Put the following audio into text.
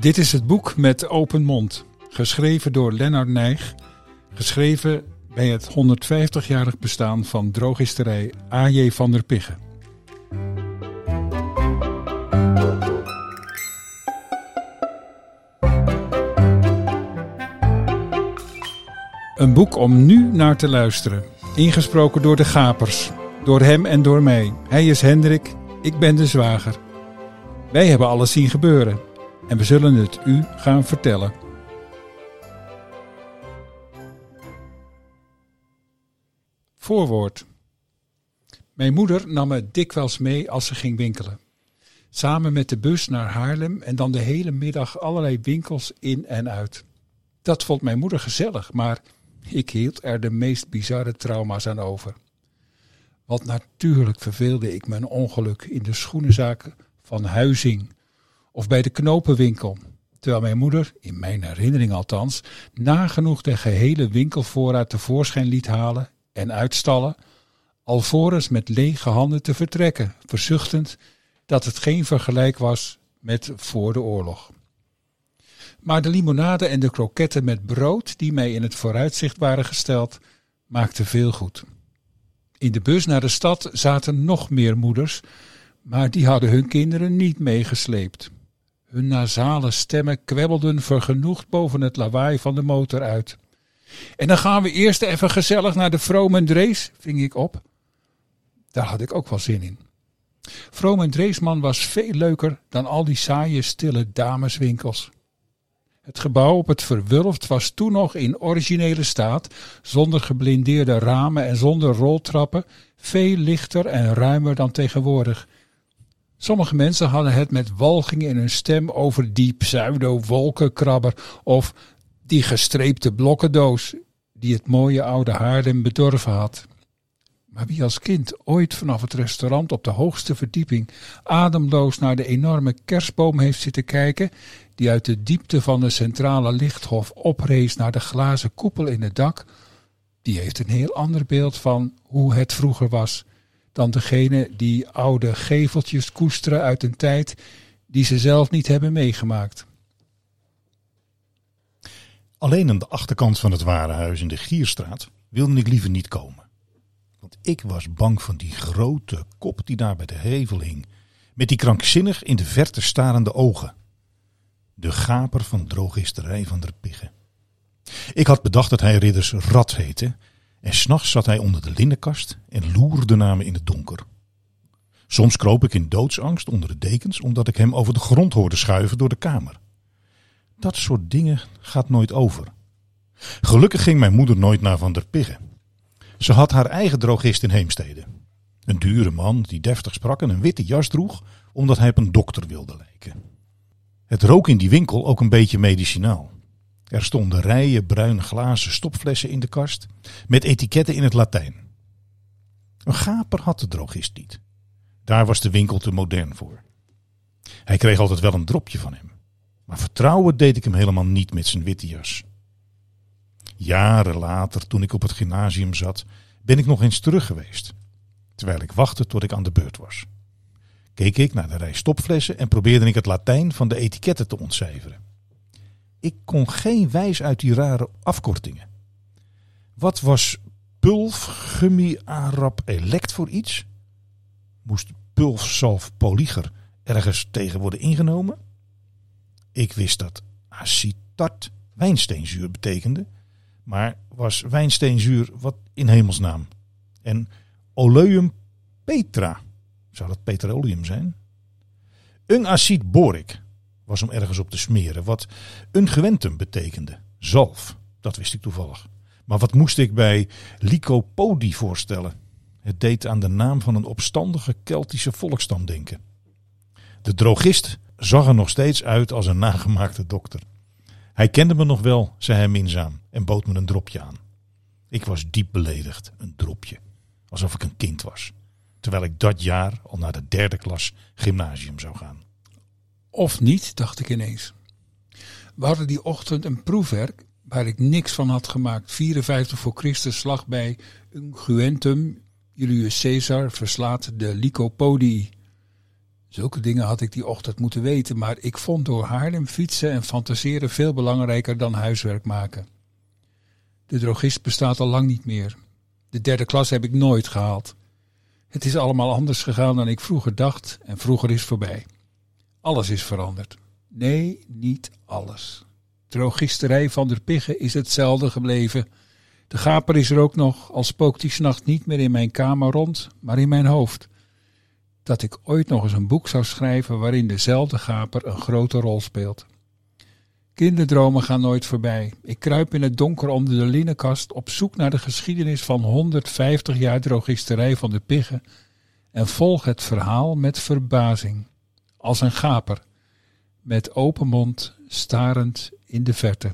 Dit is het boek met open mond, geschreven door Lennart Nijg, geschreven bij het 150-jarig bestaan van drogisterij A.J. van der Piggen. Een boek om nu naar te luisteren. Ingesproken door de Gapers. Door hem en door mij. Hij is Hendrik, ik ben de zwager. Wij hebben alles zien gebeuren. En we zullen het u gaan vertellen. Voorwoord. Mijn moeder nam me dikwijls mee als ze ging winkelen. Samen met de bus naar Haarlem en dan de hele middag allerlei winkels in en uit. Dat vond mijn moeder gezellig, maar ik hield er de meest bizarre trauma's aan over. Want natuurlijk verveelde ik mijn ongeluk in de schoenenzaken van Huizing of bij de knopenwinkel. Terwijl mijn moeder, in mijn herinnering althans, nagenoeg de gehele winkelvoorraad tevoorschijn liet halen en uitstallen, alvorens met lege handen te vertrekken, verzuchtend dat het geen vergelijk was met voor de oorlog. Maar de limonade en de kroketten met brood die mij in het vooruitzicht waren gesteld, maakten veel goed. In de bus naar de stad zaten nog meer moeders, maar die hadden hun kinderen niet meegesleept. Hun nasale stemmen kwebbelden vergenoegd boven het lawaai van de motor uit. En dan gaan we eerst even gezellig naar de Vroom Drees, ving ik op. Daar had ik ook wel zin in. Vroom Dreesman was veel leuker dan al die saaie, stille dameswinkels. Het gebouw op het Verwulft was toen nog in originele staat, zonder geblindeerde ramen en zonder roltrappen, veel lichter en ruimer dan tegenwoordig. Sommige mensen hadden het met walging in hun stem over die pseudo-wolkenkrabber of die gestreepte blokkendoos die het mooie oude Haarlem bedorven had. Maar wie als kind ooit vanaf het restaurant op de hoogste verdieping ademloos naar de enorme kerstboom heeft zitten kijken, die uit de diepte van de centrale lichthof oprees naar de glazen koepel in het dak, die heeft een heel ander beeld van hoe het vroeger was dan degene die oude geveltjes koesteren uit een tijd die ze zelf niet hebben meegemaakt. Alleen aan de achterkant van het warenhuis in de Gierstraat wilde ik liever niet komen. Want ik was bang van die grote kop die daar bij de hevel hing, met die krankzinnig in de verte starende ogen. De gaper van drogisterij van der Piggen. Ik had bedacht dat hij ridders Rad heette en s'nachts zat hij onder de linnenkast en loerde naar me in het donker. Soms kroop ik in doodsangst onder de dekens omdat ik hem over de grond hoorde schuiven door de kamer. Dat soort dingen gaat nooit over. Gelukkig ging mijn moeder nooit naar Van der Piggen. Ze had haar eigen drogist in Heemstede. Een dure man die deftig sprak en een witte jas droeg omdat hij op een dokter wilde lijken. Het rook in die winkel ook een beetje medicinaal. Er stonden rijen bruine glazen stopflessen in de kast met etiketten in het Latijn. Een gaper had de drogist niet. Daar was de winkel te modern voor. Hij kreeg altijd wel een dropje van hem. Maar vertrouwen deed ik hem helemaal niet met zijn witte jas. Jaren later, toen ik op het gymnasium zat, ben ik nog eens terug geweest. Terwijl ik wachtte tot ik aan de beurt was. Keek ik naar de rij stopflessen en probeerde ik het Latijn van de etiketten te ontcijferen. Ik kon geen wijs uit die rare afkortingen. Wat was pulf, gummi, arab, elect voor iets? Moest pulf, salf, polyger ergens tegen worden ingenomen? Ik wist dat acetat wijnsteenzuur betekende, maar was wijnsteenzuur wat in hemelsnaam? En oleum petra, zou dat petroleum zijn? Een acid boric was om ergens op te smeren, wat unguentum betekende, zalf. Dat wist ik toevallig. Maar wat moest ik bij lycopodie voorstellen? Het deed aan de naam van een opstandige Keltische volkstam denken. De drogist zag er nog steeds uit als een nagemaakte dokter. Hij kende me nog wel, zei hij minzaam, en bood me een dropje aan. Ik was diep beledigd, een dropje. Alsof ik een kind was. Terwijl ik dat jaar al naar de derde klas gymnasium zou gaan. Of niet, dacht ik ineens. We hadden die ochtend een proefwerk waar ik niks van had gemaakt. 54 voor Christus slag bij Unguentum. Julius Caesar verslaat de Lycopodii. Zulke dingen had ik die ochtend moeten weten, maar ik vond door Haarlem fietsen en fantaseren veel belangrijker dan huiswerk maken. De drogist bestaat al lang niet meer. De derde klas heb ik nooit gehaald. Het is allemaal anders gegaan dan ik vroeger dacht en vroeger is voorbij. Alles is veranderd. Nee, niet alles. Drogisterij van der Piggen is hetzelfde gebleven. De gaper is er ook nog, al spookt die s'nacht niet meer in mijn kamer rond, maar in mijn hoofd. Dat ik ooit nog eens een boek zou schrijven waarin dezelfde gaper een grote rol speelt. Kinderdromen gaan nooit voorbij. Ik kruip in het donker onder de linnenkast op zoek naar de geschiedenis van 150 jaar drogisterij van de Piggen en volg het verhaal met verbazing. Als een gaper, met open mond, starend in de verte.